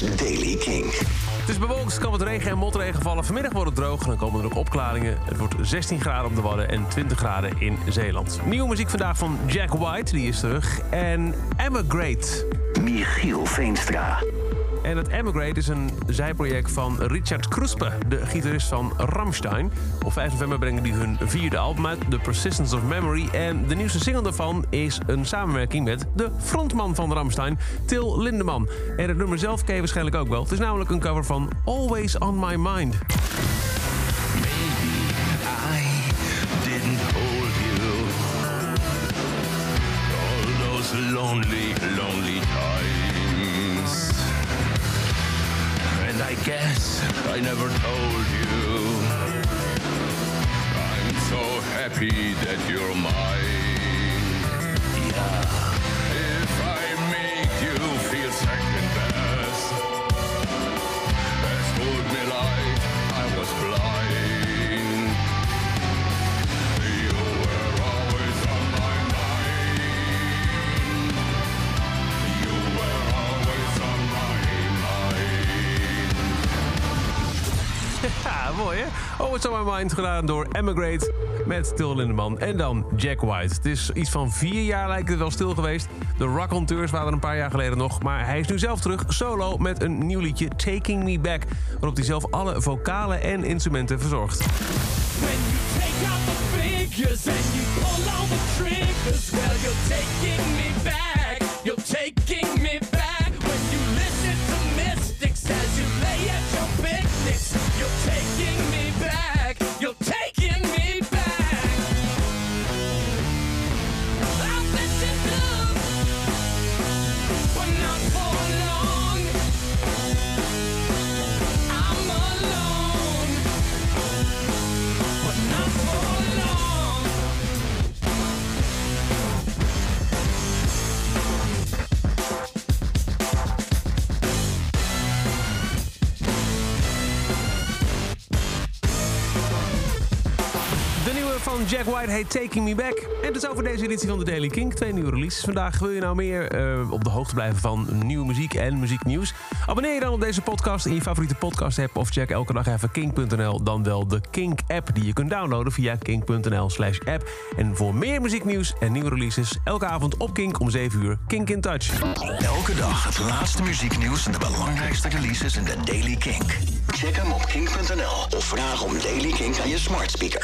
Daily King. Het is bewolkt, kan wat regen en motregen vallen. Vanmiddag wordt het droog en dan komen er ook opklaringen. Het wordt 16 graden op de Wadden en 20 graden in Zeeland. Nieuwe muziek vandaag van Jack White, die is terug. En Emigrate. Michiel Veenstra. En het Emigrate is een zijproject van Richard Kruspe, de gitarist van Rammstein. Op 5 november brengen die hun vierde album uit, The Persistence of Memory. En de nieuwste single daarvan is een samenwerking met de frontman van Rammstein, Till Lindemann. En het nummer zelf ken je waarschijnlijk ook wel. Het is namelijk een cover van Always On My Mind. I didn't hold you all those lonely, lonely guess I never told you I'm so happy that you're mine. Mooi hè? Oh, It's On My Mind gedaan door Emigrate met Till Lindemann. En dan Jack White. Het is iets van vier jaar lijkt het wel stil geweest. De Raconteurs waren er een paar jaar geleden nog. Maar hij is nu zelf terug, solo, met een nieuw liedje Taking Me Back. Waarop hij zelf alle vocalen en instrumenten verzorgt. When you take out the figures and you pull all the triggers, well, you're taking me back. Van Jack White heet Taking Me Back. En dat is over deze editie van de Daily King. Twee nieuwe releases vandaag. Wil je nou meer eh, op de hoogte blijven van nieuwe muziek en muzieknieuws? Abonneer je dan op deze podcast in je favoriete podcast app... of check elke dag even kink.nl, dan wel de Kink app... die je kunt downloaden via kink.nl slash app. En voor meer muzieknieuws en nieuwe releases... elke avond op Kink om 7 uur. Kink in Touch. Elke dag het laatste muzieknieuws en de belangrijkste releases in de Daily King. Check hem op kink.nl of vraag om Daily King aan je smart speaker.